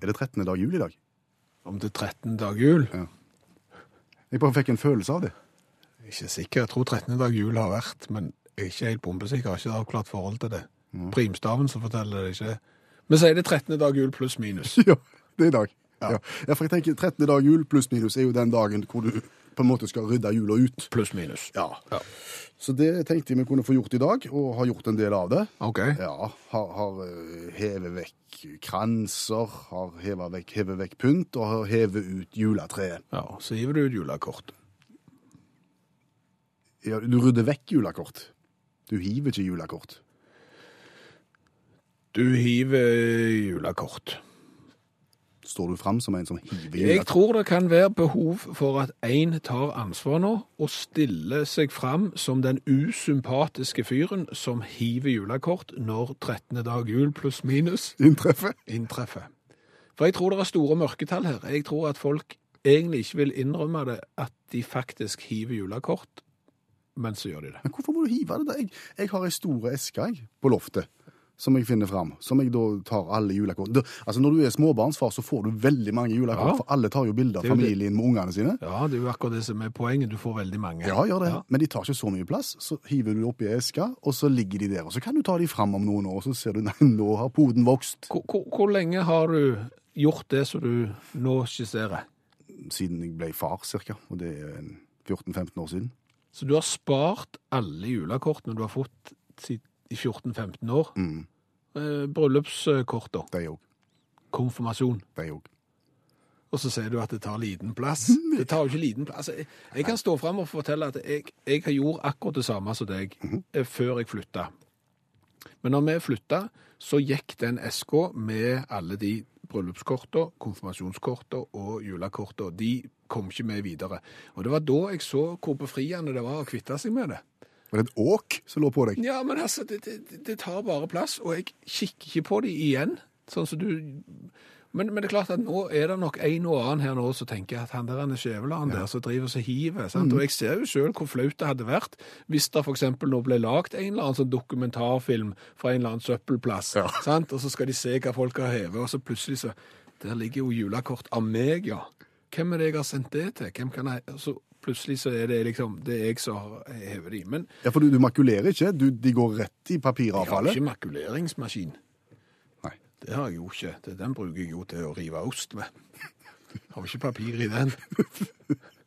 Er det 13. dag jul i dag? Om det er 13. dag jul. Jeg bare fikk en følelse av det. Jeg er ikke sikker. Jeg tror 13. dag jul har vært, men jeg er ikke helt bombesikker. Jeg har ikke avklart forhold til det. Primstaven som forteller det ikke. Men så er det er 13. dag jul pluss minus. Ja, det er i dag. Ja. ja, for jeg tenker 13. dag jul pluss minus er jo den dagen hvor du på en måte skal rydde jula ut. Pluss minus. Ja. Så det tenkte jeg vi kunne få gjort i dag, og har gjort en del av det. OK. Ja, har, har eh, hevet vekk kranser, har hevet vekk, hevet vekk pynt, og har hevet ut juletreet. Ja, Så hiver du ut julekort. Ja, du rydder vekk julekort. Du hiver ikke julekort. Du hiver julekort. Står du fram som en som hiver Jeg tror det kan være behov for at én tar ansvar nå og stiller seg fram som den usympatiske fyren som hiver julekort når 13. dag jul pluss minus Inntreffer? inntreffer. For jeg tror det er store mørketall her. Jeg tror at folk egentlig ikke vil innrømme det at de faktisk hiver julekort, men så gjør de det. Men hvorfor må du hive det? da? Jeg, jeg har ei store eske på loftet som jeg finner fram, som jeg da tar alle julekort. Altså Når du er småbarnsfar, så får du veldig mange julekort, Ja. for alle tar jo bilder av det. familien med ungene sine. Ja, det er jo akkurat det som er poenget. Du får veldig mange. Ja, gjør det. Men de tar ikke så mye plass. Så hiver du det oppi eska, og så ligger de der. Og så kan du ta de fram om noen år, og så ser du nei, nå har poden vokst. Hvor, hvor, hvor lenge har du gjort det som du nå skisserer? Siden jeg ble far, cirka. Og det er 14-15 år siden. Så du har spart alle julekortene du har fått si- i 14-15 år. Mm. Eh, Bryllupskort, da. De òg. Konfirmasjon. De òg. Og så sier du at det tar liten plass. Det tar jo ikke liten plass. Jeg, jeg kan stå fram og fortelle at jeg, jeg har gjort akkurat det samme som deg eh, før jeg flytta. Men når vi flytta, så gikk den eska med alle de bryllupskorta, konfirmasjonskorta og julekorta. De kom ikke med videre. Og det var da jeg så hvor befriende det var å kvitte seg med det. Var det et åk som lå på deg? Ja, men altså, det, det, det tar bare plass, og jeg kikker ikke på de igjen, sånn som du... Men, men det er klart at nå er det nok en og annen her nå som tenker at han der han er ja. der, som driver og hiver, Mm. Og jeg ser jo selv hvor flaut det hadde vært hvis det eksempel nå ble lagt en eller annen sånn dokumentarfilm fra en eller annen søppelplass, Ja. sant? Og så skal de se hva folk har hevet, og så plutselig så, der ligger jo julekort av meg, ja. Hvem er det jeg har sendt det til? Hvem kan jeg... Så plutselig så er det liksom, det er jeg som har hevet de. Men Ja, for du, du makulerer ikke. Du, de går rett i jeg har papiravfallet. ikke makuleringsmaskin. Nei. Det har jeg jo ikke. Det, den bruker jeg jo til å rive ost med. Har jo ikke papir i den.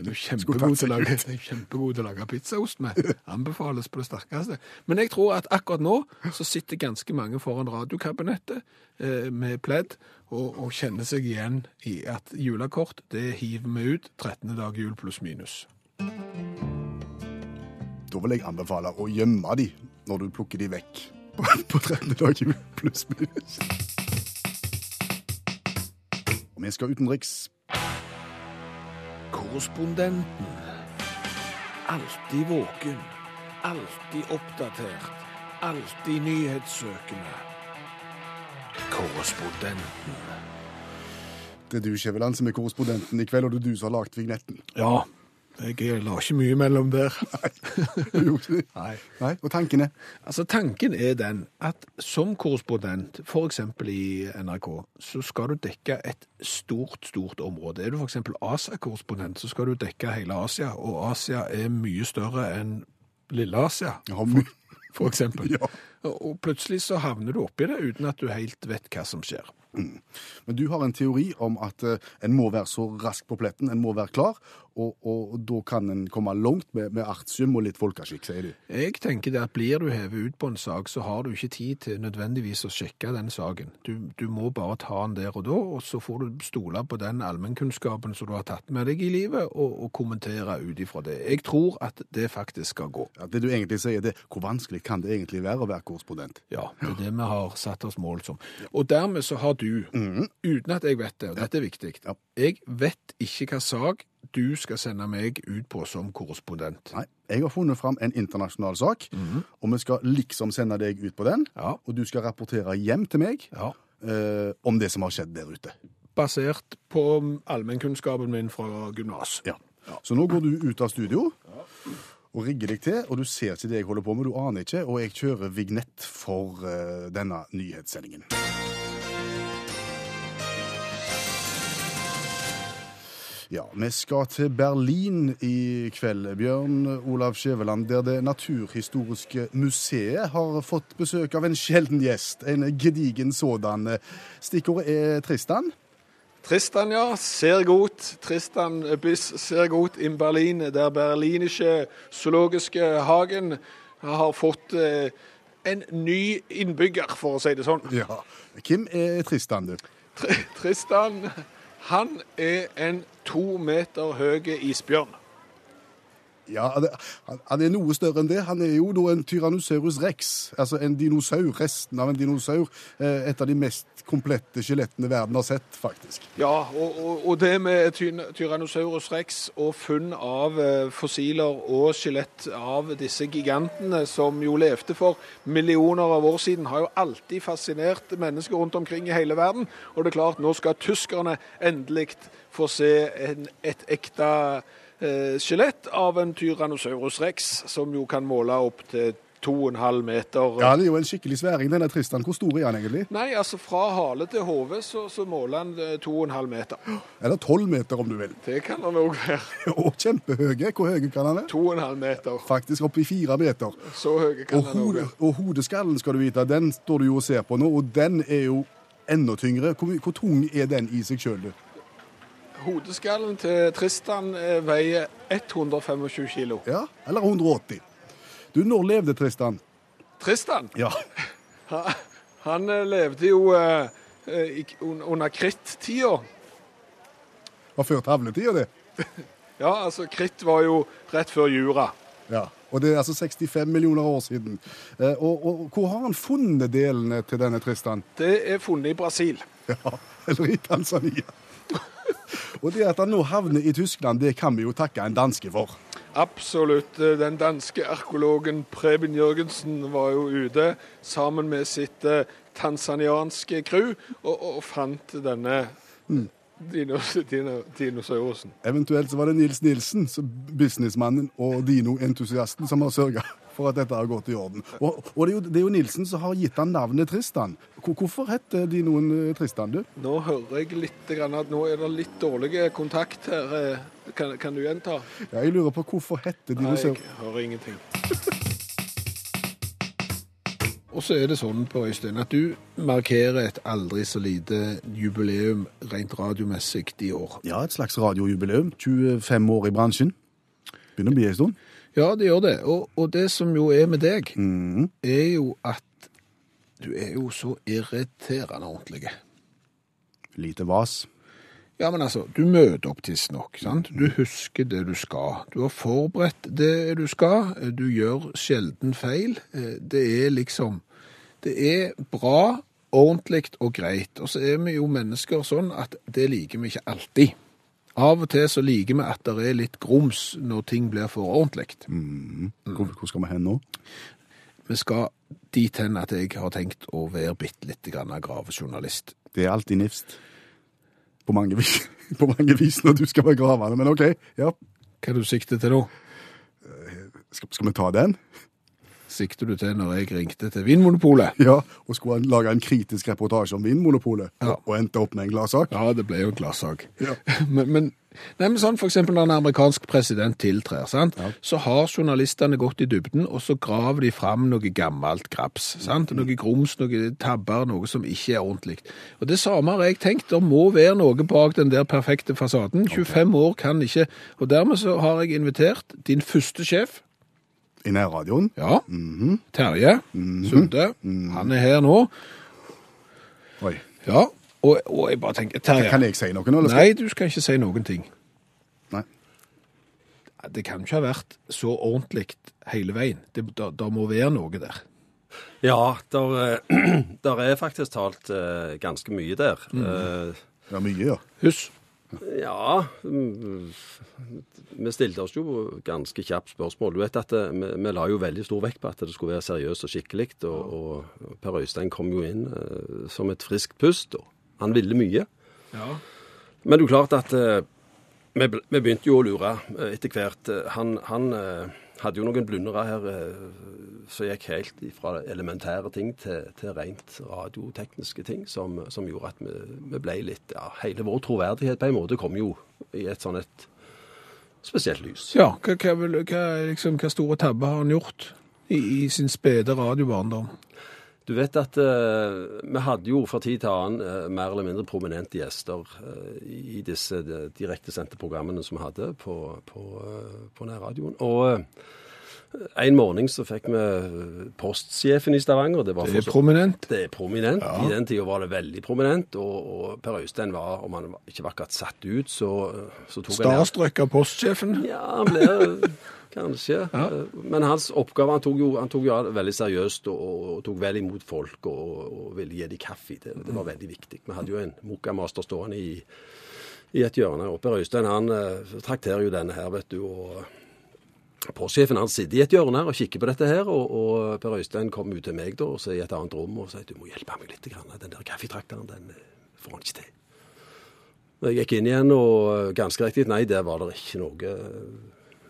Den er kjempegod til, lage, kjempegod til å lage pizzaost med. Anbefales på det sterkeste. Men jeg tror at akkurat nå så sitter ganske mange foran radiokabinettet eh, med pledd og, og kjenner seg igjen i at julekort, det hiver vi ut 13. dag jul pluss minus. Da vil jeg anbefale å gjemme de når du plukker de vekk på, på 13. dag jul pluss minus. Og vi skal utenriks. Korrespondenten. Alltid våken. Alltid oppdatert. Alltid nyhetssøkende. Korrespondenten. Det er du, Skjæveland, som er korrespondenten i kveld, og det er du som har lagd vignetten. Ja, jeg la ikke mye mellom der. Nei. Nei. Nei, Og er? Altså, tanken er den at som korrespondent, eksempel i NRK, så skal du dekke et stort, stort område. Er du eksempel Asia-korrespondent, så skal du dekke hele Asia, og Asia er mye større enn Lille-Asia. Ja, for, for eksempel. Ja. Og plutselig så havner du oppi det uten at du helt vet hva som skjer. Men du har en teori om at eh, en må være så rask på pletten, en må være klar, og, og da kan en komme langt med, med artium og litt folkeskikk, sier du. Jeg tenker det at blir du hevet ut på en sak, så har du ikke tid til nødvendigvis å sjekke den saken. Du, du må bare ta den der og da, og så får du stole på den allmennkunnskapen som du har tatt med deg i livet, og, og kommentere ut ifra det. Jeg tror at det faktisk skal gå. Ja, det du egentlig sier, det hvor vanskelig kan det egentlig være å være korrespondent? Ja, det er det vi har satt oss mål som. Og dermed så har du, uten at jeg vet det, og dette er viktig, Ja. Jeg vet ikke hva sak du skal sende meg ut på som korrespondent. Nei, jeg har funnet fram en internasjonal sak, og vi skal liksom sende deg ut på den, Ja. og du skal rapportere hjem til meg Ja. eh, om det som har skjedd der ute. Basert på allmennkunnskapen min fra gymnas. Ja. Så nå går du ut av studio og rigger deg til, og du ser ikke det jeg holder på med, du aner ikke, og jeg kjører vignett for eh, denne nyhetssendingen. Ja, vi skal til Berlin i kveld, Bjørn Olav Skjæveland, der det Naturhistoriske museet har fått besøk av en sjelden gjest, en gedigen sådan. Stikkordet er Tristan. Tristan, ja, Ser godt. Tristan Biss ser godt in Berlin. Der berlinische zoologiske hagen har fått eh, en ny innbygger, for å si det sånn. Ja. Hvem er Tristan, du? Tristan, han er en to meter høy isbjørn. Ja, han er- noe større enn det. Han er jo da en Tyrannosaurus rex, altså en dinosaur, resten av en dinosaur. Eh, Et av de mest komplette skjelettene verden har sett, faktisk. Ja, og, og, og det med ty- Tyrannosaurus rex og funn av eh, fossiler og skjelett av disse gigantene som jo levde for millioner av år siden, har jo alltid fascinert mennesker rundt omkring i hele verden. Og det er klart, nå skal tyskerne endelig få se en, et ekte skjelett av en Tyrannosaurus rex, som jo kan måle opp til 2,5 meter. Ja, Han er jo en skikkelig sværing, denne Tristan. Hvor stor er han egentlig? Nei, altså fra hale til hode så, så måler han eh, 2,5 meter. Eller tolv meter, om du vil. Det kan han òg være. Og kjempehøye. Hvor høye kan han være? 2,5 meter. Faktisk opp i fire meter. Så høye kan Og, han òg være. og hodeskallen, skal du vite, den står du jo og ser på nå, og den er jo enda tyngre. Hvor, hvor tung er den i seg sjøl, du? Hodeskallen til Tristan eh, veier 125 kilo. Ja, eller 180. Du, når levde Tristan? Tristan Ja. Han, han eh, levde jo eh, eh, i- under kritt-tida. Var før tavletida, det. Ja, altså kritt var jo rett før jura. Ja. Og det er altså 65 millioner år siden. Eh, og, og hvor har han funnet delene til denne Tristan? Det er funnet i Brasil. Ja, eller i Tanzania. og det at han nå havner i Tyskland, det kan vi jo takke en danske for. Absolutt. Den danske arkeologen Preben Jørgensen var jo ute sammen med sitt eh, tanzanianske crew og, og fant denne dinos, dino, dinosaurusen. Eventuelt så var det Nils Nilsen, businessmannen og dinoentusiasten, som har sørga for at dette har gått i orden. Og, og det, er jo, det er jo Nilsen som har gitt han navnet Tristan. Hvorfor heter de noen Tristan, du? Nå hører jeg litt grann at nå er det litt dårlig kontakt her. Eh, Kan, kan du gjenta? Ja, jeg lurer på hvorfor heter de Nei, jeg hører ingenting. Og så er det sånn på Øystein at du markerer et aldri så lite jubileum rent radiomessig i år. Ja, et slags radiojubileum. 25 år i bransjen. Begynner å bli en stund. Ja, det gjør det. Og, og det som jo er med deg, mm. er jo at du er jo så irriterende ordentlig. Lite vas. Ja, men altså, du møter opp tidsnok, sant? Du husker det du skal. Du har forberedt det du skal. Du gjør sjelden feil. Eh, Det er liksom Det er bra, ordentlig og greit. Og så er vi jo mennesker sånn at det liker vi ikke alltid. Av og til så liker vi at det er litt grums når ting blir for ordentlig. Hvor, hvor skal vi hen nå? Vi skal dit hen at jeg har tenkt å være bitte litt grann gravejournalist. Det er alltid nifst. På mange, vis, på mange vis når du skal være gravende, men OK. Ja. Hva du sikter til nå? Skal, skal vi ta den? Sikter du til når jeg ringte til Vinmonopolet? Ja, og skulle lage en kritisk reportasje om Vinmonopolet, Ja. og endte opp med en gladsak? Ja, det ble jo en gladsak. Ja. Men, men Nei, men sånn for eksempel når en amerikansk president tiltrer, sant? så har journalistene gått i dybden, og så graver de fram noe gammelt graps. Sant? Noe grums, noe tabber, noe som ikke er ordentlig. Og det samme har jeg tenkt, det må være noe bak den der perfekte fasaden. 25 år kan ikke, og dermed så har jeg invitert din første sjef, I nærradioen. ja, Terje Sunde. Han er her nå. Oi. Ja, og, og jeg bare tenker, Terje, Kan jeg si noe nå? Eller nei, du skal ikke si noen ting. Nei. Det kan ikke ha vært så ordentlig hele veien. Det, da, da må være noe der. Ja, der, eh, der er faktisk talt uh, ganske mye der. Eh, Ja, mye, ja. Husk, ja mm, Vi stilte oss jo ganske kjapt spørsmål. Du vet at det, vi, vi la jo veldig stor vekt på at det skulle være seriøst og skikkelig. Og, og Per Øystein kom jo inn uh, som et friskt pust. og Han ville mye. ja. Men det er jo klart at uh, vi, vi begynte jo å lure uh, etter hvert. Eh, Han, han eh, hadde jo noen blundere her eh, som gikk helt fra elementære ting til, til rent radiotekniske ting, som, som gjorde at vi, vi ble litt ja, Hele vår troverdighet på en måte kom jo i et sånn et spesielt lys. ja hva, hva, hva, liksom, hva store tabber har han gjort i, i sin spede radiobarndom? Du vet at uh, vi hadde jo fra tid til annen uh, mer eller mindre prominente gjester uh, i disse direktesendte programmene som vi hadde på, på, på nærradioen. Og en morgen så fikk vi postsjefen i Stavanger. Det, var Det er prominent. det er prominent. I den tida var det veldig prominent. Og, og Per Øystein var, om han ikke var akkurat satt ut, så, så tok han Starstrøk av postsjefen. ja, han ble kanskje. Men hans oppgave Han tok jo, han tok jo veldig seriøst og, og, tok vel imot folk og, og ville gi dem kaffe. Det, det var veldig viktig. Vi hadde jo en Mokkamaster stående i, i et hjørne. Og Per Øystein han eh, trakterer jo denne her, vet du. og Postsjefen han sitter i et hjørne her og kikker på dette her, og, og Per Øystein kommer ut til meg da, og så i et annet rom og sier du må hjelpe meg litt. Grann. Den der kaffetrakteren den eh, får han ikke til. Jeg gikk inn igjen, og eh, ganske riktig, nei, der var det ikke noe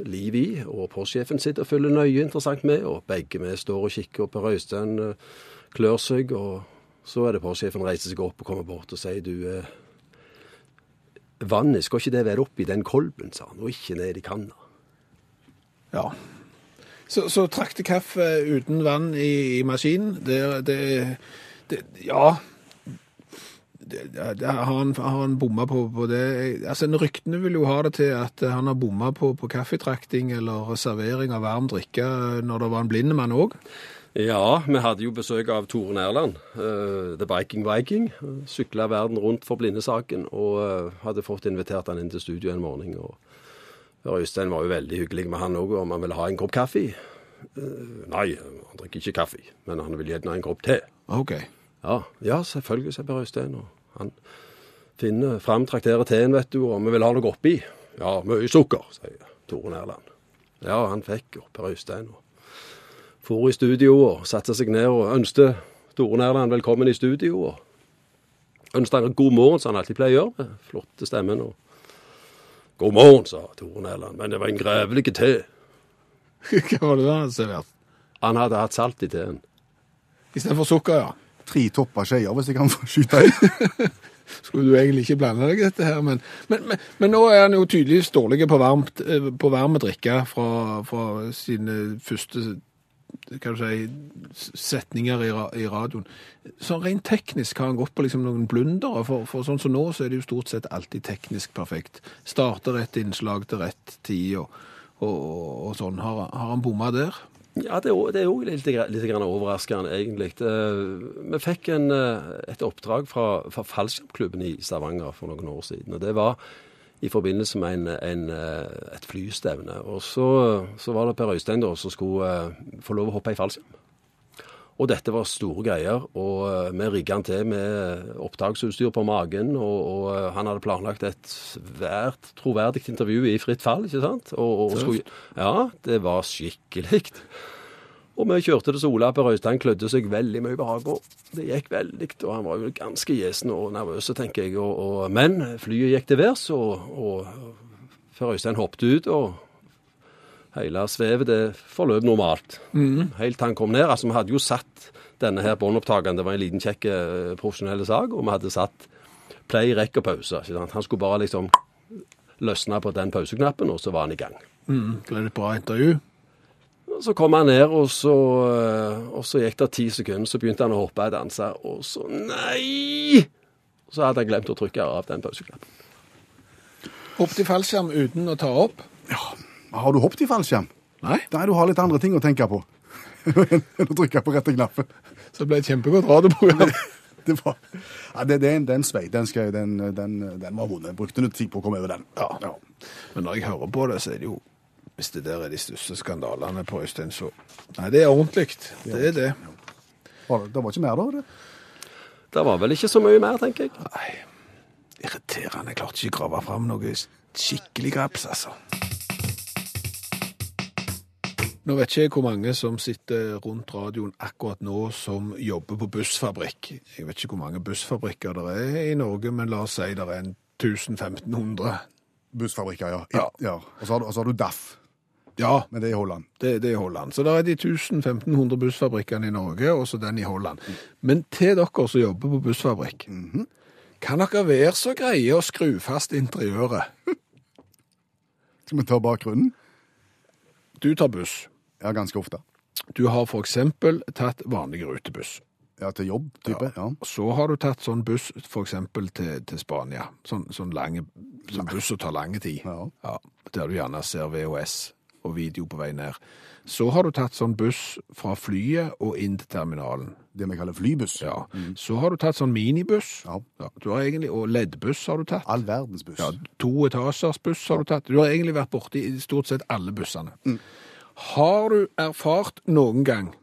liv i. Og postsjefen sitter og følger nøye interessant med, og begge vi står og kikker, og Per Øystein eh, klør seg. Og så er det postsjefen reiser seg opp og kommer bort og sier du eh, Vannet, skal ikke det være oppi den kolben, sa han, og ikke ned i kanna. Ja. Så, så trakk det kaffe uten vann i, i maskinen. Det, det, det Ja. Har, han, har han bomma på, på det? Altså, Ryktene vil jo ha det til at han har bomma på, på kaffetrakting eller servering av varm drikke når det var en blind mann òg. Ja, vi hadde jo besøk av Tore Nærland, uh, The Viking Viking. Sykla verden rundt for blindesaken og uh, hadde fått invitert han inn til studio en morgen. og Øystein var jo veldig hyggelig med han òg, om han ville ha en kopp kaffe. Uh, nei, han drikker ikke kaffe, men han vil gjerne ha en kopp te. OK. Ja, ja selvfølgelig, sier Per Øystein. Og han finner fram, trakterer teen, vet du, og vi vil ha noe oppi. Ja, mye sukker, sier Tore Nærland. Ja, han fikk jo Per Øystein. og For i studio og satte seg ned og ønsket Tore Nærland velkommen i studio. og Ønsket han god morgen, som han alltid pleier å gjøre, med flotte stemmen. og God morgen, sa Tore Nærland, men det var en grevelig te. Hva var det han servert? Han hadde hatt salt i teen. Istedenfor sukker, ja. Tre topper skeier, hvis jeg kan få skyte inn. Skulle du egentlig ikke blande deg i dette her, men, men, men, men nå er han jo tydeligvis dårlig på, varmt, eh, på varme drikke fra, fra sine første kan du si, setninger i, i radioen. Sånn rent teknisk har han gått på liksom noen blundere, for, for sånn som nå så er det jo stort sett alltid teknisk perfekt. Starter rett innslag til rett tid og, og, og sånn. Har, har han bomma der? Ja, det er jo litt, litt grann overraskende, egentlig. Vi fikk en, eh, et oppdrag fra, fra fallskjermklubben i Stavanger for noen år siden. og Det var i forbindelse med en, en, eh, et flystevne. Og så, så var det Per Øystein da, som skulle eh, få lov å hoppe i fallskjerm. Og dette var store greier, og eh, vi rigga han til med opptaksutstyr på magen. Og, og eh, han hadde planlagt et svært troverdig intervju i fritt fall, ikke sant? Og, og skulle, ja, det var skikkelig. Og vi kjørte til Sola. Per-Røystein klødde seg veldig mye bakpå. Det gikk veldig, og han var jo ganske gjesen og nervøs, tenker jeg. Og, men flyet gikk til værs, og, og Per Øystein hoppet ut, og hele svevet det forløp normalt. Helt til han kom ned. Altså, vi hadde jo satt denne her båndopptakeren, det var en liten kjekk eh, profesjonell sak, og vi hadde satt play, rekk og pause. Ikke sant? Han skulle bare liksom løsne på den pauseknappen, og så var han i gang. Mm, det et bra intervju? Så kom han ned, og så, eh, og så gikk det ti sekunder, så begynte han å hoppe og danse, og så Nei! Så hadde han glemt å trykke av den pauseknappen. Opp til fallskjerm uten å ta opp? Har du hoppet i fallskjerm? Nei. Nei, du har litt andre ting å tenke på enn å trykke på rette knappen. Så det ble et kjempegodt radioprogram. Det, var, ja, det, det er en, det er en svei. Den, skal, den, den, den var vond. Jeg brukte litt tid på å komme over den. Ja. Men når jeg hører på det, så er det jo Hvis det der er de største skandalene på Øystein, så Nei, det er ordentlig. Det er det. Ja. det var ikke mer da? det? Det var vel ikke så mye mer, tenker jeg. Nei. Irriterende. Jeg klarte ikke å grave fram noe skikkelig graps, altså. Nå vet ikke jeg hvor mange som sitter rundt radioen akkurat nå som jobber på bussfabrikk. Jeg vet ikke hvor mange bussfabrikker det er i Norge, men la oss si det er en 1000-1500. Bussfabrikker, ja. Ja. ja. Og, så har, du- og så har du DAF, Ja, men det er i Holland. det, det er Holland. Så det er de 1000-1500 bussfabrikkene i Norge, og så den i Holland. Men til dere som jobber på bussfabrikk, kan dere være så greie å skru fast interiøret? Skal vi ta bakgrunnen? Du tar buss. Ja, ganske ofte. Du har for eksempel tatt vanlig rutebuss. Ja, til jobb, type. Ja. Så har du tatt sånn buss for eksempel til, til Spania. Sånn, sånn lange, sånn buss som tar lange tid. Ja. der du gjerne ser VHS og video på vei ned. Så har du tatt sånn buss fra flyet og inn til terminalen. Det vi kaller flybuss. Ja. Så har du tatt sånn minibuss. Ja. du har egentlig, og leddbuss har du tatt. All verdens buss. Ja, to etasjers buss har du tatt. Du har egentlig vært borti i stort sett alle bussene. Har du erfart noen gang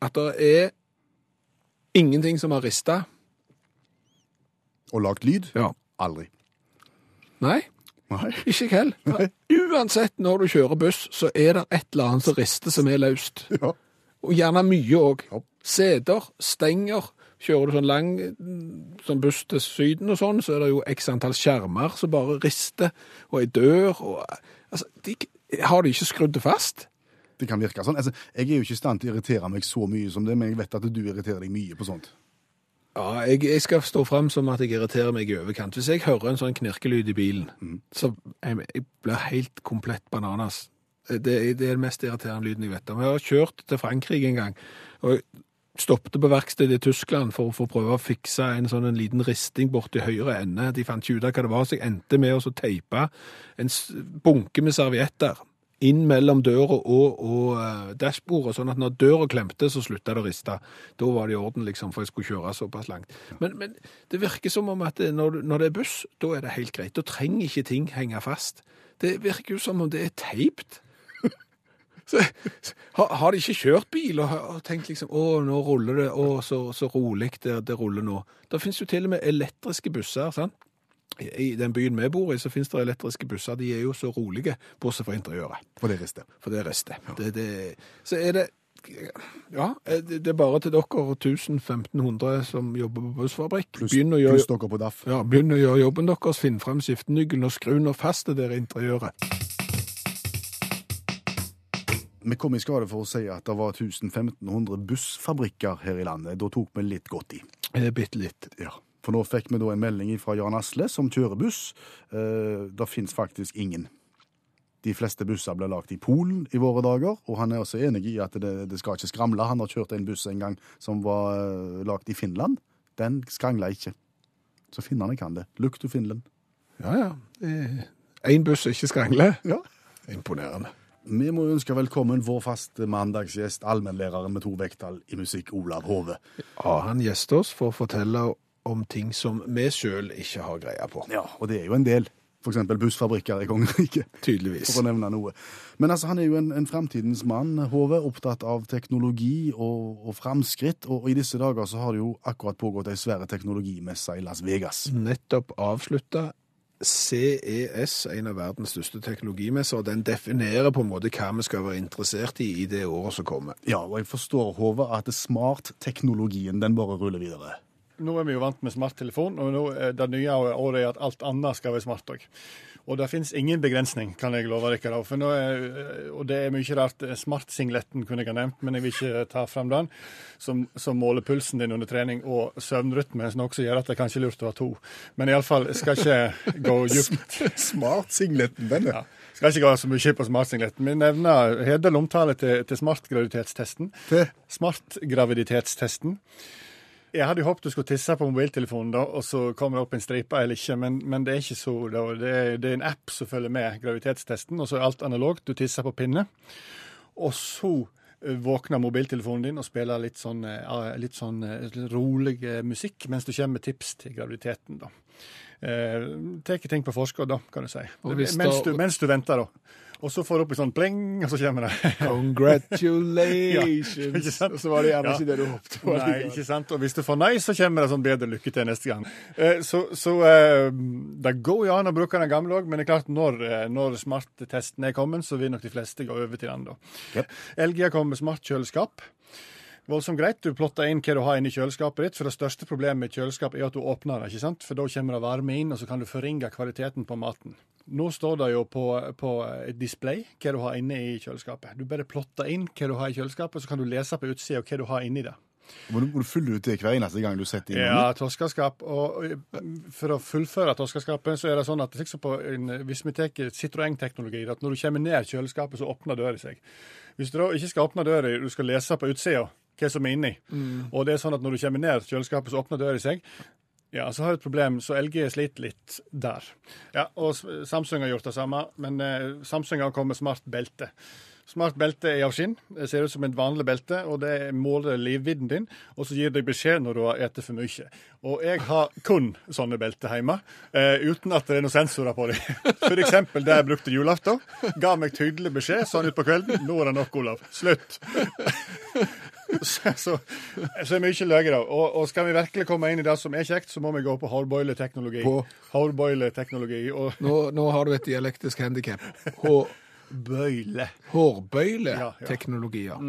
at det er ingenting som har rista? Og lagt lyd? Ja. Aldri. Nei, Nei. ikke jeg heller. Uansett når du kjører buss, så er det et eller annet som rister som er løst. Ja. Og gjerne mye òg. Ja. Seter, stenger. Kjører du sånn lang sånn buss til Syden og sånn, så er det jo x antall skjermer som bare rister, og ei dør og Altså, de, har de ikke skrudd det fast? Det kan virke sånn. Altså, jeg er jo ikke i stand til å irritere meg så mye som det, men jeg vet at du irriterer deg mye på sånt. Ja, jeg, jeg skal stå frem som at jeg irriterer meg i overkant. Hvis jeg hører en sånn knirkelyd i bilen, så jeg, jeg blir helt komplett bananas. Det, det er den mest irriterende lyden jeg vet om. Jeg har kjørt til Frankrike en gang, og Stoppet på verkstedet i Tyskland for, for å prøve å fikse en sånn en liten risting borti høyre ende. De fant ikke ut av hva det var, så jeg endte med å så teipe en bunke med servietter inn mellom døra og, og eh, dashbordet, sånn at når døra klemte, så slutta det å riste. Da var det i orden, liksom, for jeg skulle kjøre såpass langt. Men, men det virker som om at det, når, når det er buss, da er det helt greit. Da trenger ikke ting henge fast. Det virker jo som om det er teipt. Så, har, har de ikke kjørt bil og, og tenkt liksom Å, nå ruller det. Å, så, så rolig det, det ruller nå. Det finnes jo til og med elektriske busser. sant? I den byen vi bor i, så finnes det elektriske busser. De er jo så rolige, bortsett fra interiøret. For det rister. For det er restet. Det, det, så er det Ja, det det er bare til dere 1000-1500 som jobber på bussfabrikk. Pluss pluss dere på DAF. ja, begynn å gjøre jobben deres. Finn frem skiftenøkkelen og skru nå fast det der interiøret. Vi kom i skade for å si at det var 1500 bussfabrikker her i landet. Da tok vi litt godt i. Eh, Bitte litt. Ja. For nå fikk vi da en melding fra Jan Asle, som kjører buss. Eh, det fins faktisk ingen. De fleste busser ble lagt i Polen i våre dager, og han er også enig i at det, det skal ikke skramle. Han har kjørt en buss en gang som var uh, lagt i Finland. Den skrangla ikke. Så finnene kan det. Look to Finland. Ja, ja. Én buss ikke skrangler. Ja. Imponerende. Vi må ønske velkommen vår faste mandagsgjest, allmennlæreren med to vekttall i musikk, Olav Hove. Ja, han gjester oss for å fortelle om ting som vi sjøl ikke har greie på. Ja, og det er jo en del. Eksempel bussfabrikker i kongeriket. Tydeligvis. for å nevne noe. Men altså, han er jo en, en fremtidens mann, Hove, opptatt av teknologi og, og framskritt. Og, i disse dager så har det jo akkurat pågått ei svære teknologimesse i Las Vegas. Nettopp avslutta CES, en av verdens største teknologimesser. Den definerer på en måte hva vi skal være interessert i i det året som kommer. Ja, og jeg forstår, Hove, at smartteknologien den bare ruller videre. Nå er vi jo vant med smarttelefon, og nå det nye året er at alt annet skal være smart òg. Og det finnes ingen begrensning, kan jeg love dere. for nå er, Og det er mye rart. Smartsingletten kunne jeg ha nevnt, men jeg vil ikke ta fram den. Som, som måler pulsen din under trening, og søvnrytme, noe som gjør at det er kanskje lurt å ha to. Men iallfall, skal ikke gå djupt Smartsingletten, den, ja. Skal ikke gå så mye på smartsingletten. Vi nevner Hedel omtale til, til smartgraviditetstesten. Til? Smartgraviditetstesten. Jeg hadde jo håpet du skulle tisse på mobiltelefonen, da, og så kommer det opp en stripe eller ikke, men, men det er ikke så. Det, er, det er en app som følger med graviditetstesten, og så er alt analogt. Du tisser på pinne. Og så eh, våkner mobiltelefonen din og spiller litt sånn, eh, litt sånn eh, rolig musikk mens du kommer med tips til graviditeten. da. Eh, Tar ting på forskudd, da, kan du si. Mens du, mens du venter, da. Og så får du opp en sånn pling, og så kommer det. Congratulations! Ja, ikke sant? Og så var det gjerne Ja. ikke det du håpet på. Nei, ikke sant? Og hvis du får nei, så kommer det sånn bedre lykke til neste gang. Eh, Så, så eh, det går jo an å bruke den gamle òg, men det er klart når, eh, når smarttesten er kommet, så vil nok de fleste gå over til den da. LG har kommet med smartkjøleskap. Voldsomt greit. Du plotter inn hva du har inni kjøleskapet ditt. For det største problemet med kjøleskap er at du åpner det, ikke sant? For da kommer det varme inn, og så kan du forringe kvaliteten på maten. Nå står det jo på, på et display hva du har inne i kjøleskapet. Du bare plotter inn hva du har i kjøleskapet, så kan du lese på utsida hva du har inni det. Må du, må du fylle ut det hver eneste gang du setter inn Ja, torskeskap. Og og for å fullføre torskeskapet, så er det sånn at liksom på en, hvis vi tar Citroën-teknologi, at når du kommer ned kjøleskapet, så åpner døra seg. Hvis du da ikke skal åpne døra, du skal lese på utsida hva som er inni, og det er sånn at når du kommer ned kjøleskapet, så åpner døra seg. Ja, så har jeg et problem, så LG sliter litt der. Ja, og Samsung har gjort det samme, men eh, Samsung har kommet med smart belte. Smart belte er av skinn. Det ser ut som et vanlig belte, og det måler livvidden din, og så gir det beskjed når du har spist for mye. Og jeg har kun sånne belter hjemme, eh, uten at det er noen sensorer på dem. Eksempel det jeg brukte julaften. Ga meg tydelig beskjed sånn utpå kvelden. Nå er det nok, Olav. Slutt. Så, så, så er mye løyere, Og, og skal vi virkelig komme inn i det som er kjekt, så må vi gå på hårboileteknologi. På? Hårboileteknologi og Nå, nå har du et dialektisk handikap. Hårbøyle. Hårbøyleteknologi, ja.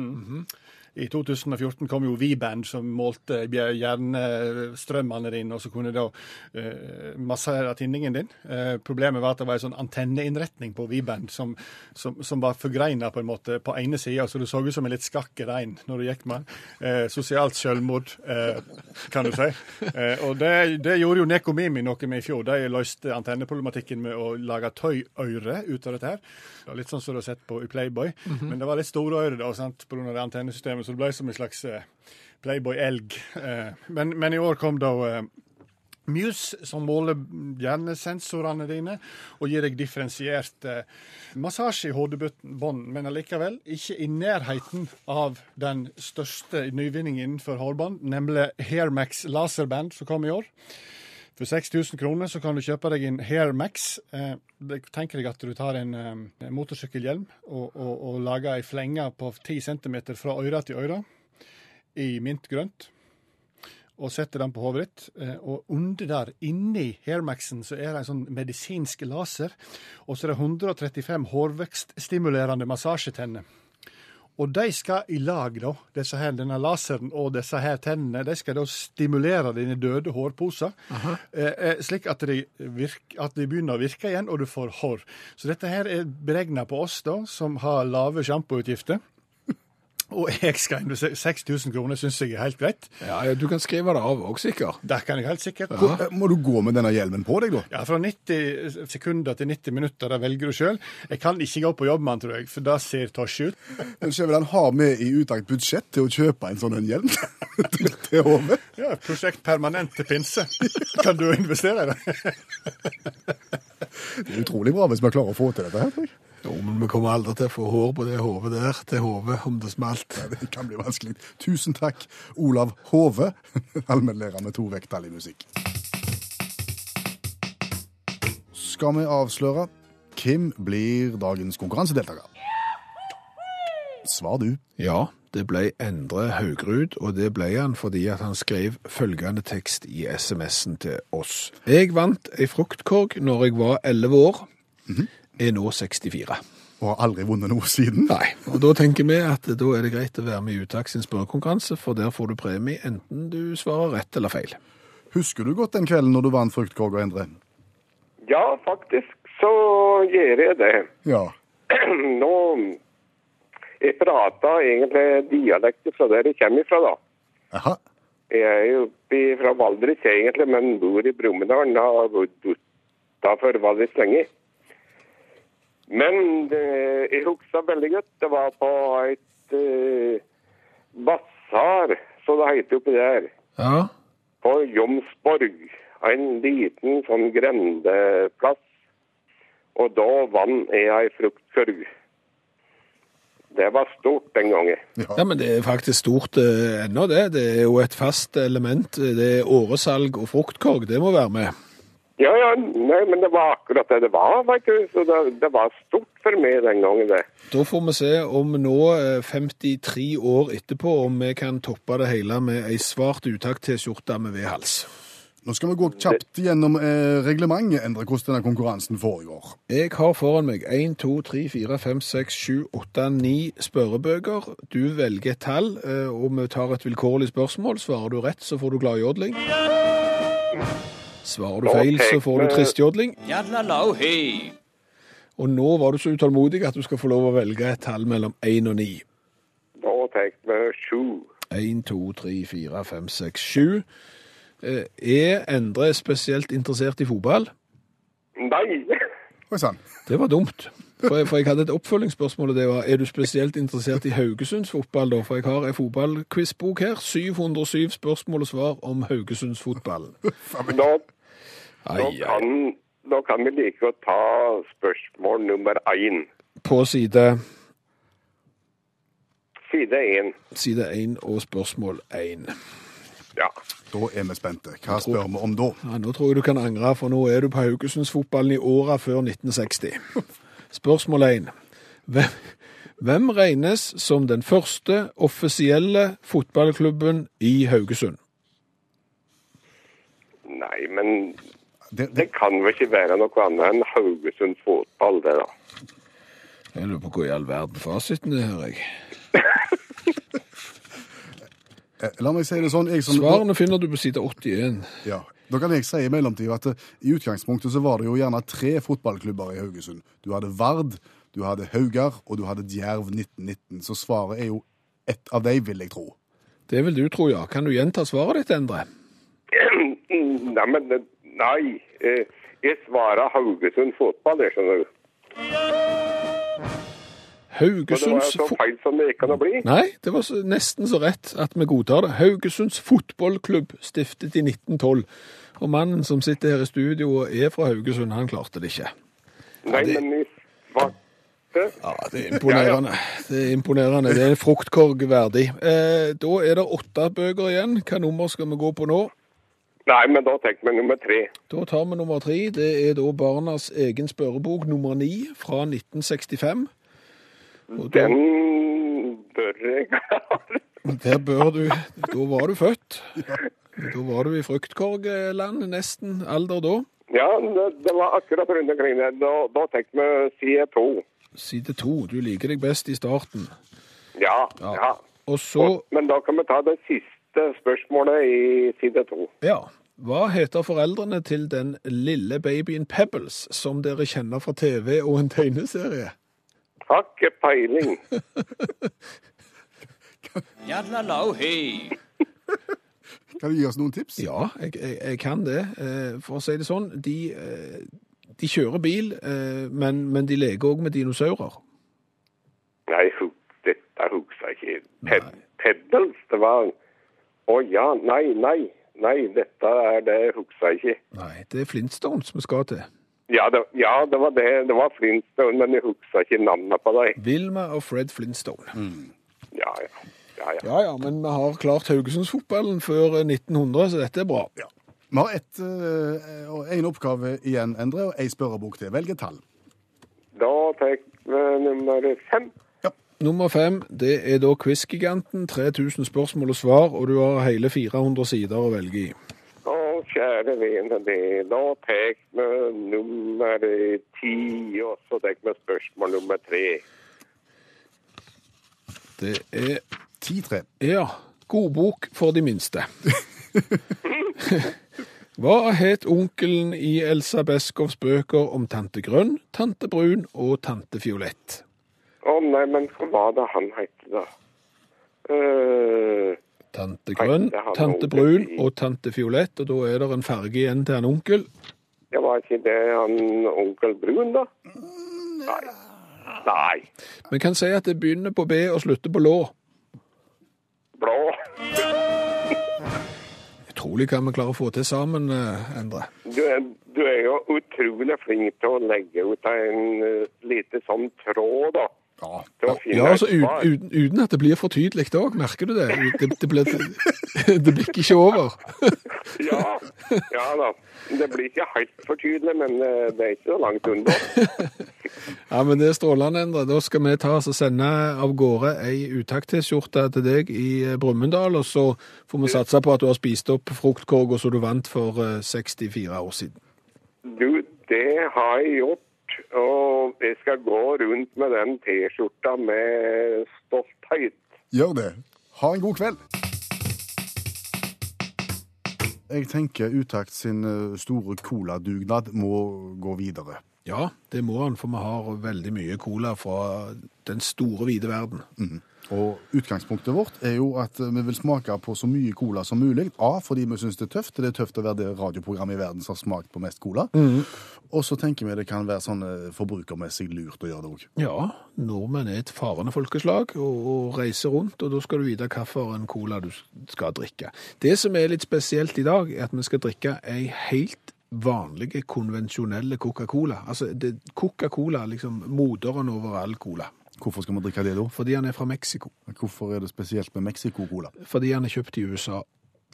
I 2014 kom jo V-band som målte hjernestrømmene dine, og så kunne da uh, massere tinningen din. Uh, problemet var at det var en sånn antenneinnretning på V-band som, som, som var forgreina på en måte på ene sida, så du så ut som en litt skakk rein når du gikk med den. Uh, sosialt selvmord, kan du si. Og det, det gjorde jo Nekomimi noe med i fjor. De løste antenneproblematikken med å lage tøyøre ut av dette her. Litt sånn som du har sett på i Playboy, men det var litt store ører da, sant, det antennesystemet, så det ble som en slags eh, Playboy-elg. Eh, men, men i år kom da eh, Muse, som måler hjernesensorene dine og gir deg differensiert massasje i hodebunnen, men allikevel ikke i nærheten av den største nyvinningen innenfor hårbånd, nemlig Hairmax laserband, som kom i år. For 6000 kroner så kan du kjøpe deg en Hairmax. Eh, tenker tenk deg at du tar en eh, motorsykkelhjelm og, og, og lager ei flenge på 10 cm fra øre til øre i mintgrønt og setter den på hodet ditt. eh, Og under der, inni Hairmaxen, så er det en sånn medisinsk laser. Og så er det 135 hårvekststimulerende massasjetenner. Og de skal i lag, da, disse her, denne laseren og disse her tennene, de skal da stimulere dine døde hårposer, eh, eh, slik at de, virker, at de begynner å virke igjen, og du får hår. Så dette her er beregna på oss, da, som har lave sjampoutgifter. Og jeg skal investere 6000 kroner, syns jeg er helt greit. Ja, ja, Du kan skrive det av òg, sikkert. Det kan jeg helt sikkert. Hvor- eh, Må du gå med denne hjelmen på deg, da? Ja, Fra 90 sekunder til 90 minutter, det velger du sjøl. Jeg kan ikke gå på jobb med den, tror jeg, for det ser tosje ut. Men Skjæveland, har med i utakt budsjett til å kjøpe en sånn en hjelm til, til hodet? Ja, Prosjekt permanent til pinse. Kan du investere i det? Det er utrolig bra hvis vi klarer å få til dette her, tror jeg. Jo, men vi kommer aldri til å få hår på det hodet der til hodet om det smalt. Det kan bli vanskelig. Tusen takk, Olav Hove, allmennlærer med to vekttall i musikk. Skal vi avsløre hvem blir dagens konkurransedeltaker? Svar du. Ja, det ble Endre Haugrud, og det ble han fordi at han skrev følgende tekst i SMS-en til oss. Jeg vant ei fruktkorg når jeg var 11 år, er nå 64. Og har aldri vunnet noe siden. Nei, og da tenker vi at da er det greit å være med i Uttak sin spørrekonkurranse, for der får du premie enten du svarer rett eller feil. Husker du godt den kvelden når du vant fruktkorga, Endre? Ja, faktisk så gjør jeg det. Ja. Nå Jeg prater egentlig dialekter fra der jeg kommer fra, da. Aha. Jeg er jo oppe fra Valdres egentlig, men bor i Brumunddal. Har bodd utafor Valdres lenge. Men eh, jeg husker veldig godt. Det var på et eh, basar, som det heter oppi der, Ja. på Jomsborg. En liten sånn grendeplass. Og da vant jeg ei fruktkurv. Det var stort den gangen. ja, men det er faktisk stort eh, ennå, det. Det er jo et fast element. Det er åresalg og fruktkorg. Det må være med. Ja, ja, nei, men det var akkurat det det var, vet du. Så det, det var stort for meg den gangen, det. Da får vi se om nå, eh, 53 år etterpå, om vi kan toppe det hele med ei svart utakt-T-skjorte med V-hals. Nå skal vi gå kjapt gjennom eh, reglementet, Endre, hvordan denne konkurransen foregår. Jeg har foran meg 1, 2, 3, 4, 5, 6, 7, 8, 9 spørrebøker. Du velger et tall, eh, og vi tar et vilkårlig spørsmål. Svarer du rett, så får du gladjodling. Svarer du feil, så får du tristjodling. Og nå var du så utålmodig at du skal få lov å velge et tall mellom 1 og 9. Da tenkte vi sju. 1, 2, 3, 4, 5, 6, 7. Eh, Er Endre spesielt interessert i fotball? Nei! Oi sann. Det var dumt. For jeg, for jeg hadde et oppfølgingsspørsmål, og det var er du spesielt interessert i Haugesunds fotball, da? For jeg har en fotballquizbok her. 707 spørsmål og svar om Haugesunds fotball. Da, Ai, da, ai. kan, da kan vi like godt ta spørsmål nummer én. På side, Side én. side 1 og spørsmål 1. Ja. Da er vi spente. Hva spør vi om da? Ja, nå tror jeg du kan angre, for nå er du på Haugesundsfotballen i åra før 1960. Spørsmål 1. Hvem, hvem regnes som den første offisielle fotballklubben i Haugesund? Nei, men Det, det, det kan vel ikke være noe annet enn Haugesund fotball, det da. Jeg lurer på hvor i all verden fasiten er hører jeg. eh, la meg si det sånn. Jeg som, Svarene finner du på side 81. Ja. Da kan jeg si i mellomtida at eh, i utgangspunktet så var det jo gjerne tre fotballklubber i Haugesund. Du hadde Vard, du hadde Haugar, og du hadde Djerv 1919. Så svaret er jo ett av dem, vil jeg tro. Det vil du tro, ja. Kan du gjenta svaret ditt, Endre? Nei, men det- nei. eh, Jeg svarer Haugesund fotball, det skjønner du. Og det var Haugesunds så feil som det kan bli. Nei, det var så, nesten så rett at vi godtar det. Haugesunds fotballklubb stiftet i 1912. Og mannen som sitter her i studio og er fra Haugesund, han klarte det ikke. Nei, det- men i svarte Ja, det er imponerende. Det er imponerende. Det er en fruktkorg verdig. Eh, da er det åtte bøker igjen. Hva nummer skal vi gå på nå? Nei, men da tenker vi nummer tre. Da tar vi nummer tre. Det er da Barnas egen spørrebok nummer ni fra 1965. Og Den bør jeg ha. der bør du Da var du født. Da var du i fruktkorgland, nesten alder da. Ja, det, det var akkurat rundt omkring der. Da, da tenkte vi side to. Side to. Du liker deg best i starten. Ja, Ja. ja. Og så, Men da kan vi ta det siste spørsmålet i side to. ja Hva heter foreldrene til den lille babyen Pebbles, som dere kjenner fra TV og en tegneserie? Har ikke peiling. Kan du gi oss noen tips? Ja, jeg, jeg, jeg kan det. Eh, For å si det sånn, de, eh, de kjører bil, eh, men, men de leker òg med dinosaurer. Nei, dette husker jeg ikke. Pe Pebbles, det var Å ja, nei, nei. Nei, dette er det husker jeg ikke. Nei, det er Flintstones vi skal til. Ja, det, ja, det var det. Det var Flintstone, men jeg husker ikke navnet på dem. Vilma og Fred Flintstone. Ja, ja. ja, ja. Ja ja, men vi har klart Haugesundsfotballen før eh, 1900, så dette er bra. Vi har ett, eh, og en oppgave igjen, Endre, og ei spørrebok til. Velg et tall. Da tar vi nummer fem. Nummer fem, det er da Quizgiganten. 3000 spørsmål og svar, og du har hele 400 sider å velge i. Å, kjære vene, det. Da tar vi nummer ti, og så tar vi spørsmål nummer tre. Det er Ti-tre. Ja, godbok for de minste. Hva het onkelen i Elsa Beskovs bøker om tante Grønn, tante Brun og tante Fiolett? Å nei, men hva var det han het, da? Uh, Tante Grønn, tante Brun og tante Fiolett, og da er det en farge igjen til en onkel. det var ikke det han onkel Brun, da? Nei. Nei. Vi kan si at det begynner på B og slutter på lå. Blå. Utrolig hva vi klarer å få til sammen, eh, Endre. Du, er- du er jo utrolig flink til å legge ut en uh, lite sånn tråd, da. Ja. Ja, altså uten, at det blir for tydelig òg, merker du det? Det, det, blir, det blir ikke over. Ja, ja da. Det blir ikke helt for tydelig, men eh, det er ikke så langt unna. Ja, men det er strålende, Endre. Da skal vi ta oss og sende av gårde ei utakt-T-skjorte til deg i eh, Brumunddal, og så får vi satse på at du har spist opp fruktkorga som du vant for eh, 64 år siden. Du, det har jeg gjort. Og jeg skal gå rundt med den T-skjorta med stolthet. Gjør det. Ha en god kveld. Jeg tenker Utakt sin eh, store coladugnad må gå videre. Ja, det må han, for vi har veldig mye cola fra den store, vide verden. Og utgangspunktet vårt er jo at vi vil smake på så mye cola som mulig. A, fordi vi syns det er tøft. Det er tøft å være det radioprogrammet i verden som har smakt på mest cola. Og så tenker vi det kan være sånn forbrukermessig lurt å gjøre det òg. Ja, nordmenn er et farende folkeslag og, og reiser rundt, og da skal du vite hvilken cola du skal drikke. Det som er litt spesielt i dag, er at vi skal drikke ei helt vanlige, konvensjonelle Coca-Cola. Altså, Coca-Cola er liksom moderen over all cola. Hvorfor skal man drikke det da? Fordi han er fra Mexico. Hvorfor er det spesielt med Mexico-cola? Fordi han er kjøpt i USA.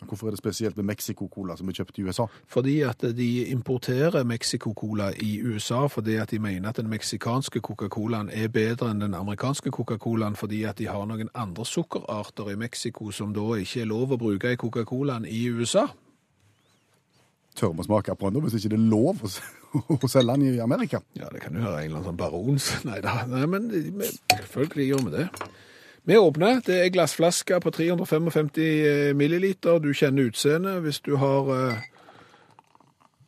Hvorfor er det spesielt med Mexico-cola som er kjøpt i USA? Fordi at de importerer Mexico-cola i USA fordi at de mener at den meksikanske Coca-Colaen er bedre enn den amerikanske Coca-Colaen fordi at de har noen andre sukkerarter i Mexico som da ikke er lov å bruke i Coca-Colaen i USA. Tør vi smake på den hvis ikke det er lov å, å selge den i Amerika? Ja, det kan jo være en eller annen sånn barons. Nei da, men selvfølgelig gjør vi det. Vi åpner. Det er glassflaske på 355 milliliter. Du kjenner utseendet hvis du har eh,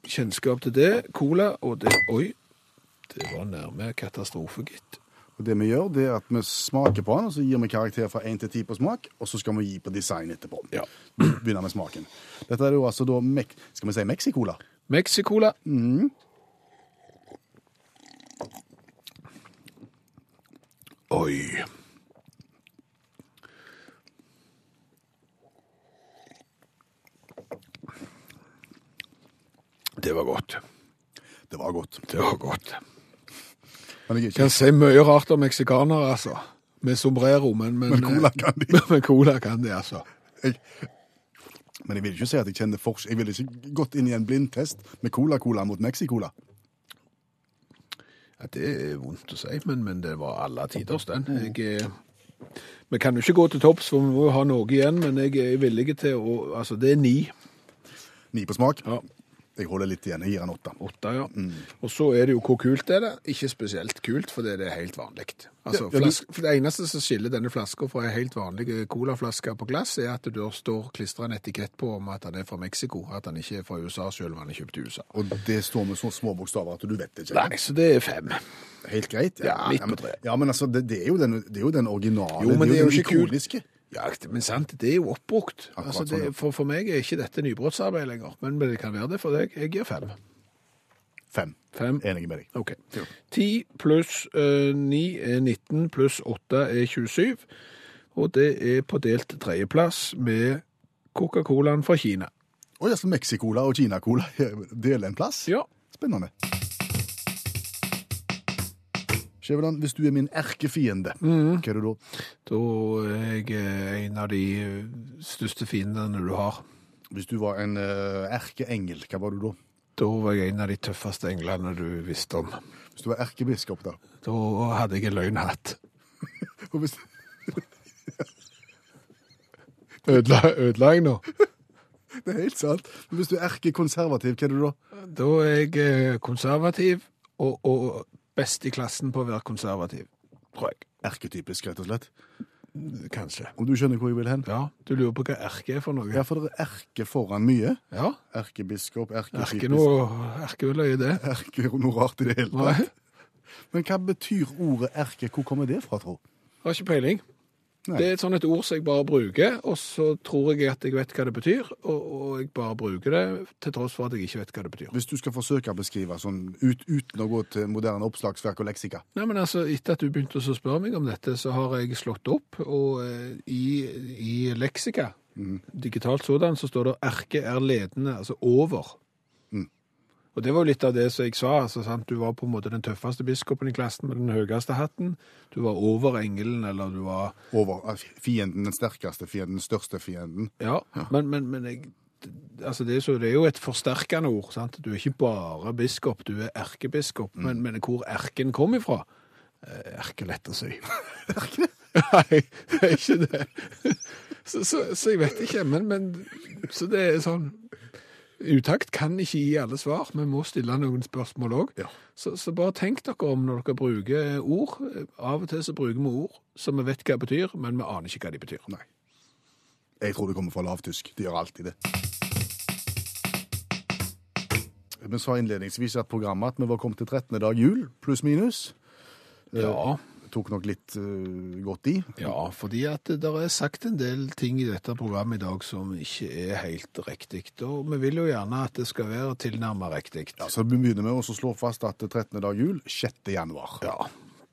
kjennskap til det. Cola og det Oi, det var nærme katastrofe, gitt. Og det vi gjør, det er at vi smaker på den, og så gir vi karakter fra 1 til 10 på smak, og så skal vi gi på design etterpå. Ja. Begynner med smaken. Dette er jo altså da, Mek skal vi si Mexicola? Mexicola. Oi. Det var godt. Det var godt. Det var godt. Men jeg Kan si mye rart om meksikanere, altså. Med sombrero, men Men, Men cola kan de. Men, cola kan de, altså. Men jeg vil ikke si at jeg kjenner forskjell. Jeg ville ikke gått inn i en blindtest med Cola-Cola mot Mexicola. Ja, det er vondt å si, men, men det var alle tiders, den. Jeg, eh, vi kan jo ikke gå til topps, for vi må jo ha noe igjen, men jeg er villig til å Altså, det er ni. Ni på smak. Ja. Jeg holder litt igjen. Jeg gir en åtte. Åtte, ja. Og så er det jo hvor kult er det. Ikke spesielt kult, for det er helt vanlig. Altså, Ja, ja, du- det eneste som skiller denne flaska fra ei helt vanlig colaflaske på glass, er at det står klistra en etikett på om at den er fra Mexico, at den ikke er fra USA, selv om den er kjøpt i USA. Og det står med så små bokstaver at du vet det ikke. Nei, så det er fem. Helt greit. Ja, midt på men, treet. ja, men altså, det, det, er jo den, det er jo den originale. Jo, men det er jo den ikke kult. ikoniske. Ja, men sant, det er jo oppbrukt. Altså, det, for, for meg er ikke dette nybrottsarbeid lenger, men det kan være det for deg. Jeg gir fem. Fem. Fem. Enig med deg. Ok. Ti pluss ni 9 er 19, pluss åtte er 27. Og det er på delt tredjeplass med Coca-Colaen fra Kina. Og så Mexicola og Kina-cola deler en plass. Ja. Spennende. Skjæveland, hvis du er min erkefiende, Mm. hva er du da? Da er jeg eh, en av de eh, største fiendene du har. Hvis du var en uh, erkeengel, hva var du da? Da var jeg en av de tøffeste englene du visste om. Hvis du var erkebiskop, da? Da hadde jeg en løgnhatt. Og hvis, Ødela, ødela jeg nå? det er helt sant. Men hvis du er erkekonservativ, hva er du da? Da er jeg eh, konservativ, og, og best i klassen på å være konservativ, tror jeg. Erketypisk, rett og slett. Kanskje. Om du skjønner hvor jeg vil hen? Ja, du lurer på hva erke er for noe? Ja, for det er erke foran mye. Ja, Erkebiskop, erke erkeskipisk noe erkeløye, er det. Erke er noe rart i det hele tatt. Men hva betyr ordet erke? Hvor kommer det fra, tro? har ikke peiling. Nei. Det er et sånt et ord som jeg bare bruker, og så tror jeg at jeg vet hva det betyr, og, og jeg bare bruker det til tross for at jeg ikke vet hva det betyr. Hvis du skal forsøke å beskrive sånn ut, uten å gå til moderne oppslagsverk og leksika. Nei, men altså, Etter at du begynte å spørre meg om dette, så har jeg slått opp, og eh, i, i leksika, digitalt sådan, så står det 'erke er ledende', altså over. Mm. Og det var jo litt av det som jeg sa. altså sant? Du var på en måte den tøffeste biskopen i klassen med den høyeste hatten. Du var over engelen, eller du var Over fienden, den sterkeste fienden, den største fienden. Ja, men, men, men jeg, altså det, er så, det er jo et forsterkende ord. sant? Du er ikke bare biskop, du er erkebiskop. Men, men hvor erken kom ifra? Eh, Erkelett å si. Nei, det er ikke det. Så, så, så jeg vet ikke, men, men Så det er sånn Utakt kan ikke gi alle svar. Vi må stille noen spørsmål òg. Ja. Så, så bare tenk dere om når dere bruker ord. Av og til så bruker vi ord som vi vet hva det betyr, men vi aner ikke hva de betyr. Nei. Jeg tror det kommer fra lavtysk. De gjør alltid det. Vi sa innledningsvis at programmet at vi var kommet til 13. dag jul, pluss minus. Ja. Tok nok litt uh, godt i. Ja, fordi at det er sagt en del ting i dette programmet i dag som ikke er helt riktig. Og vi vil jo gjerne at det skal være tilnærmet riktig. Ja, så vi begynner med å slå fast at 13. dag jul, 6. januar. Ja,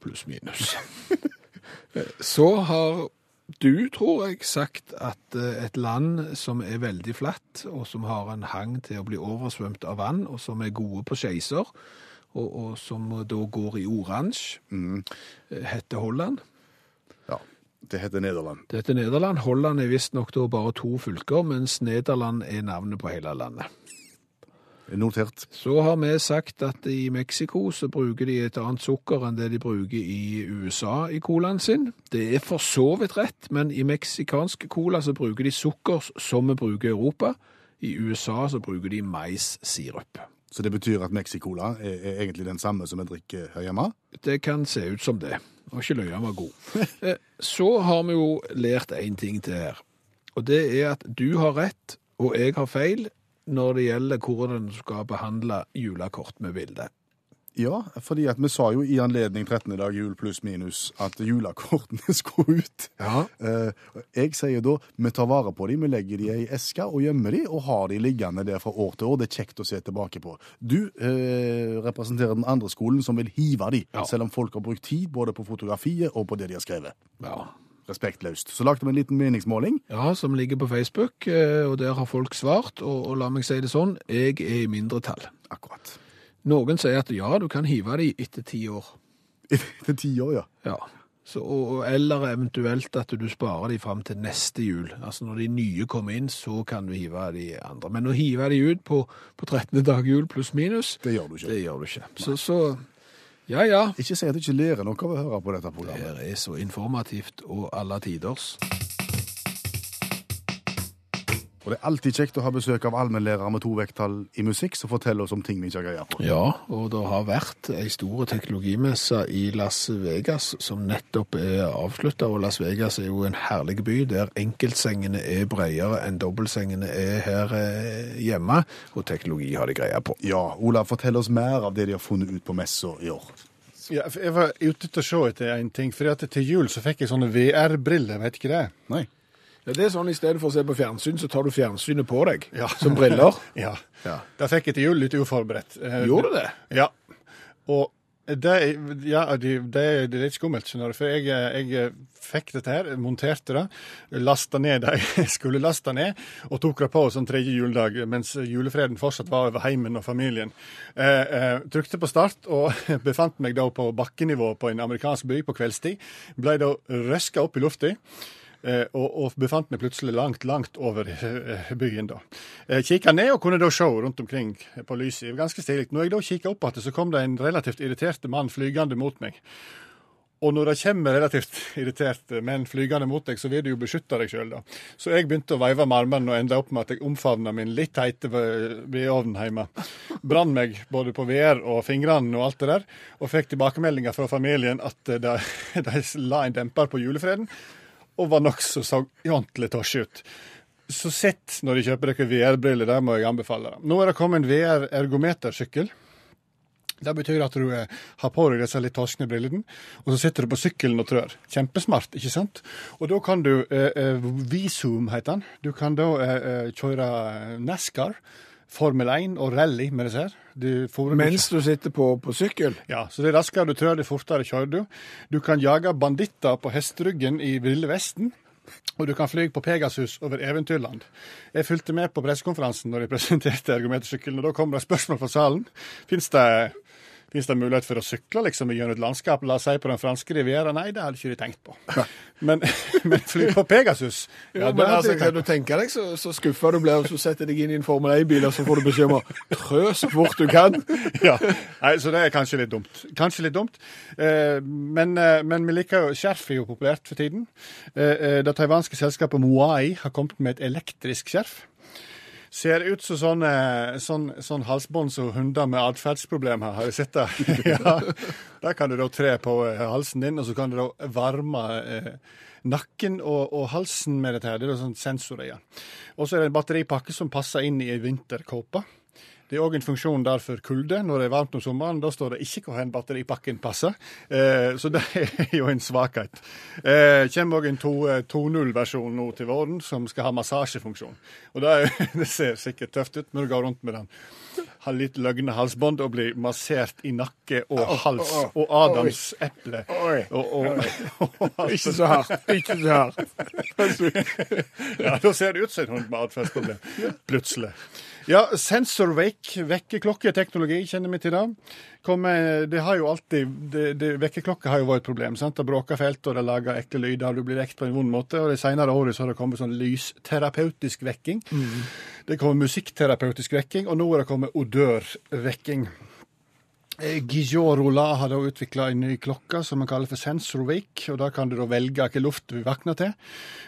pluss minus. Så har du, tror jeg, sagt at eh, et land som er veldig flatt, og som har en hang til å bli oversvømt av vann, og som er gode på skeiser, og, og som da går i oransje, mm. heter Holland. Ja, det heter Nederland. Det heter Nederland. Holland er visstnok da bare to fylker, mens Nederland er navnet på hele landet. Notert. Så har vi sagt at i Mexico så bruker de et annet sukker enn det de bruker i USA i colaen sin. Det er for så vidt rett, men i meksikansk cola så bruker de sukker som vi bruker i Europa. I USA så bruker de maissirup. Så det betyr at Mexicola er, er egentlig den samme som vi drikker her hjemme? Det kan se ut som det. Og ikke løya var god. Eh, Så har vi jo lært én ting til her. Og det er at du har rett, og jeg har feil, når det gjelder hvordan du skal behandle julekort med bilde. Ja, fordi at vi sa jo i anledning 13. dag jul pluss minus at julekortene skulle ut. Ja. Eh, jeg sier da vi tar vare på dem, vi legger dem i eske og gjemmer dem, og har dem liggende der fra år til år. Det er kjekt å se tilbake på. Du eh, representerer den andre skolen som vil hive dem, Ja. selv om folk har brukt tid både på fotografiet og på det de har skrevet. Ja. Respektløst. Så lagde vi en liten meningsmåling. Ja, som ligger på Facebook, eh, og der har folk svart. Og, og la meg si det sånn, jeg er i mindretall. Akkurat. Noen sier at ja, du kan hive de etter ti år. Etter ti år, ja. Ja. Så, og, eller eventuelt at du sparer de fram til neste jul. Altså når de nye kommer inn, så kan du hive de andre. Men å hive de ut på, på 13. dag jul pluss minus, Det gjør du ikke. det gjør du ikke. Så, så ja, ja. Ikke si at du ikke lærer noe av å høre på dette programmet. Det er så informativt og alle tiders. Og det er alltid kjekt å ha besøk av allmennlærer med to vekttall i musikk som forteller oss om ting vi ikke har greie på. Ja, og det har vært ei stor teknologimesse i Las Vegas som nettopp er avslutta. Og Las Vegas er jo en herlig by der enkeltsengene er bredere enn dobbeltsengene er her eh, hjemme. Og teknologi har de greie på. Ja, Olav, fortell oss mer av det de har funnet ut på messa i år. Ja, jeg var ute til å se etter en ting, for at til jul så fikk jeg sånne VR-briller, vet ikke det? Nei. Det er sånn I stedet for å se på fjernsyn, så tar du fjernsynet på deg Ja. som briller. Ja. Ja. Det fikk jeg til jul litt uforberedt. Eh, Gjorde du det? Ja. Og det, ja, det, det er litt skummelt, skjønner du. For jeg, jeg fikk dette her, monterte det, lasta ned det jeg skulle laste ned, og tok det på sånn tredje juledag, mens julefreden fortsatt var over heimen og familien. Eh, eh, trykte på start og befant meg da på bakkenivå på en amerikansk by på kveldstid. Ble da røska opp i lufta. Eh, og, og befant meg plutselig langt, langt over eh, byen. da. Eh, Kikka ned og kunne da se rundt omkring på lyset. Ganske stilig. Når jeg da kikka opp igjen, så kom det en relativt irritert mann flygende mot meg. Og når det kommer relativt irriterte menn flygende mot deg, så vil du jo beskytte deg sjøl, da. Så jeg begynte å veive med armene og enda opp med at jeg omfavna min litt heite vedovn hjemme. Brann meg både på VR og fingrene og alt det der, og fikk tilbakemeldinger fra familien at de la en demper på julefreden. Og var nokså så ordentlig tosje ut. Så sett når de kjøper dere VR-briller, det må jeg anbefale. dem. Nå er det kommet en VR-ergometersykkel. Det betyr at du eh, har på deg disse litt toskne brillene, og så sitter du på sykkelen og trør. Kjempesmart, ikke sant? Og da kan du eh, eh, Visum heter den. Du kan da eh, eh, kjøre NASCAR, Formel 1 og rally med disse her. Du Mens du sitter på, på sykkel. ja, så det er raskere du trør, det fortere kjører du. Du kan jage banditter på hesteryggen i Ville Vesten. Og du kan fly på Pegasus over Eventyrland. Jeg fulgte med på pressekonferansen når de presenterte ergometersykkelen, og da kom det spørsmål fra salen. Fins det, finnes det mulighet for å sykle liksom gjennom et landskap, la oss si på den franske riviera? Nei, det hadde ikke de tenkt på. Men, men fly på Pegasus? Ja, det men altså, Kan du tenke deg så, så skuffa du blir, og så setter deg inn i en Formel 1-bil, og så får du beskjed om å trø så fort du kan? ja. Nei, så det er kanskje litt dumt. Kanskje litt dumt. Eh, men, eh, men vi liker jo Skjerf er jo populært for tiden. Eh, eh, det taiwanske selskapet Moai har kommet med et elektrisk skjerf. Ser ut som sånn, eh, sånn, sånn halsbånd som hunder med atferdsproblemer har. Sett det? ja. Der kan du da tre på eh, halsen din, og så kan du da varme eh, nakken og, og halsen med dette her. Det er da sånn sensorer igjen. Og så er det en batteripakke som passer inn i ei vinterkåpe. Det er òg en funksjon der for kulde. Når det er varmt om sommeren, da står det ikke hvor hen batteripakken passer. Eh, så det er jo en svakhet. Eh, kommer òg en eh, 2.0-versjon nå til våren som skal ha massasjefunksjon. Og det, er, det ser sikkert tøft ut når du går rundt med den. Har litt løgne halsbånd og blir massert i nakke og hals og adamseple. Ikke så hardt. Ikke så hardt. ja, da ser det ut som en hund med atferdsproblem. Plutselig. Ja, SensorWake, vekkerklokketeknologi, kjenner vi til det. Kommer, det har jo alltid, det, det, Vekkerklokke har jo vært et problem. sant? Det bråker fælt, og det lager ekle lyder, du blir vekt på en vond måte. og De senere årene så har det kommet sånn lysterapeutisk vekking. Det kommer musikkterapeutisk vekking, og nå er det kommet odørvekking. Eh, Guillaume Rollin har da utvikla en ny klokke som man kaller for SensorWake. og Da kan du da velge hvilken luft du vil våkne til.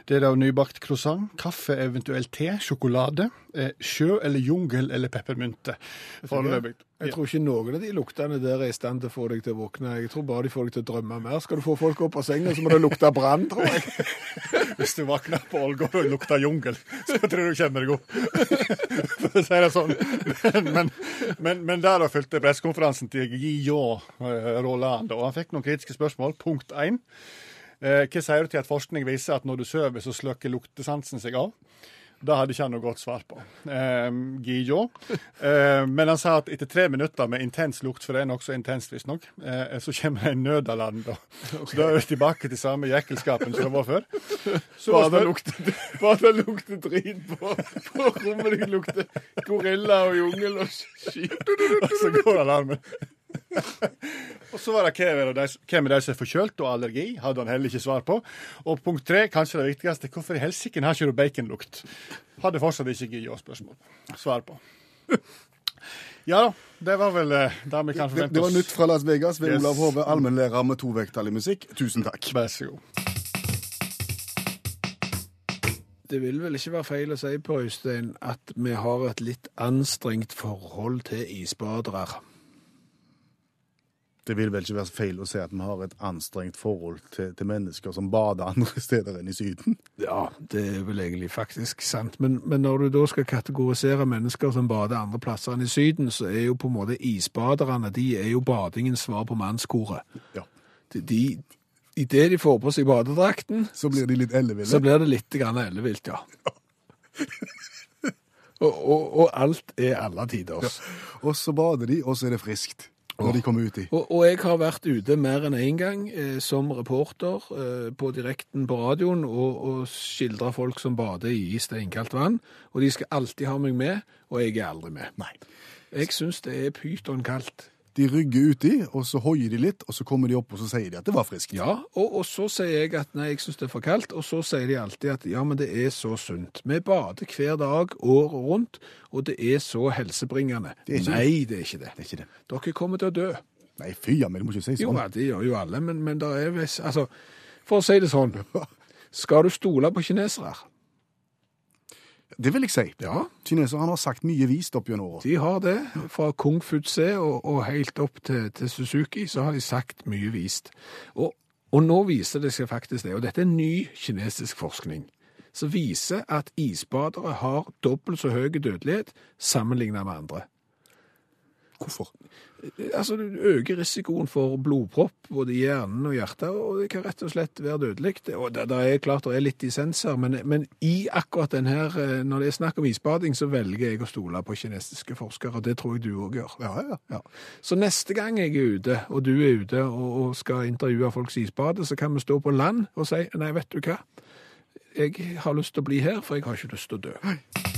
Det er da nybakt croissant, kaffe, eventuelt te, sjokolade, eh, sjø eller jungel eller peppermynte. Foreløpig. Jeg tror ikke noen av de luktene der er i stand til å få deg til å våkne. Jeg tror bare de får deg til å drømme mer. Skal du få folk opp av senga, så må det lukte brann, tror jeg. Hvis du våkner på Ålgård og lukter jungel, så tror du kommer deg opp. For å si det sånn. Men, men, men, der da fulgte pressekonferansen til Guillaume eh, Roland, og han fikk noen kritiske spørsmål. Punkt én. Eh, hva sier du til at forskning viser at når du sover, så sløkker luktesansen seg av? Det hadde ikke han noe godt svar på. Eh, Gijo. Eh, men han sa at etter tre minutter med intens lukt, for det er nokså intenst visstnok, eh, så kommer det en nødalarm da. Så da er vi tilbake til samme jekkelskapen som det var før. Så Bare det lukter, bare lukter drit på, på rommet. Det lukter gorilla og jungel og skit. Og så går alarmen. og så var det hvem er de, som er forkjølt og allergi, hadde han heller ikke svar på. Og punkt tre, kanskje det viktigste, hvorfor i helsike har ikke du baconlukt? Hadde fortsatt ikke gitt spørsmål. svar på. Ja da, det var vel eh, det vi kan forvente oss. det var nytt fra Las Vegas ved Yes. Olav Hove, allmennlærer med to vekttall i musikk. Tusen takk. Vær så god. Det vil vel ikke være feil å si på Øystein at vi har et litt anstrengt forhold til isbadere. Det vil vel ikke være feil å si at vi har et anstrengt forhold til, til mennesker som bader andre steder enn i Syden. Ja, det er vel egentlig faktisk sant. Men, men når du da skal kategorisere mennesker som bader andre plasser enn i Syden, så er jo på en måte isbaderne de er jo badingens svar på mannskoret. Ja. De, de, I det de får på seg badedrakten, Så blir de litt elleville. så blir det litt grann ellevilt, ja. og, og, og alt er alle tiders. Og så bader de, og så er det friskt når de kommer uti. Og, og jeg har vært ute mer enn én en gang eh, som reporter eh, på direkten på radioen og, og skildra folk som bader i steinkaldt vann. Og de skal alltid ha meg med, og jeg er aldri med. Nei. Jeg syns det er pyton kaldt. De rygger uti, og så hoier de litt, og så kommer de opp og så sier de at det var friskt. Ja, og, og så sier jeg at nei, jeg syns det er for kaldt, og så sier de alltid at ja, men det er så sunt. Vi bader hver dag året rundt, og det er så helsebringende. Det er nei, det er ikke det. Det er ikke det. Dere kommer til å dø. Nei, fy ja, men du må ikke si Jo, sånn. ja, det gjør jo alle, men, men det er visst Altså, for å si det sånn, skal du stole på kinesere? Det vil jeg si. Ja, Kineserne har sagt mye vist opp gjennom året. de har det. Fra Kung Fu Tse og, og helt opp til, til Suzuki, så har de sagt mye vist. Og Og nå viser det seg faktisk det, og dette er ny kinesisk forskning, som viser at isbadere har dobbelt så høy dødelighet sammenlignet med andre. Hvorfor? Altså, du øker risikoen for blodpropp både i hjernen og hjertet, og det kan rett og slett være dødelig. Og det, det er klart det er litt dissens her, men, men i akkurat den her, eh, når det er snakk om isbading, så velger jeg å stole på kinesiske forskere, og det tror jeg du òg gjør. Ja, ja. Ja. Så neste gang jeg er ute, og du er ute og, og skal intervjue folks isbade, så kan vi stå på land og si nei, vet du hva, jeg har lyst til å bli her, for jeg har ikke lyst til å dø.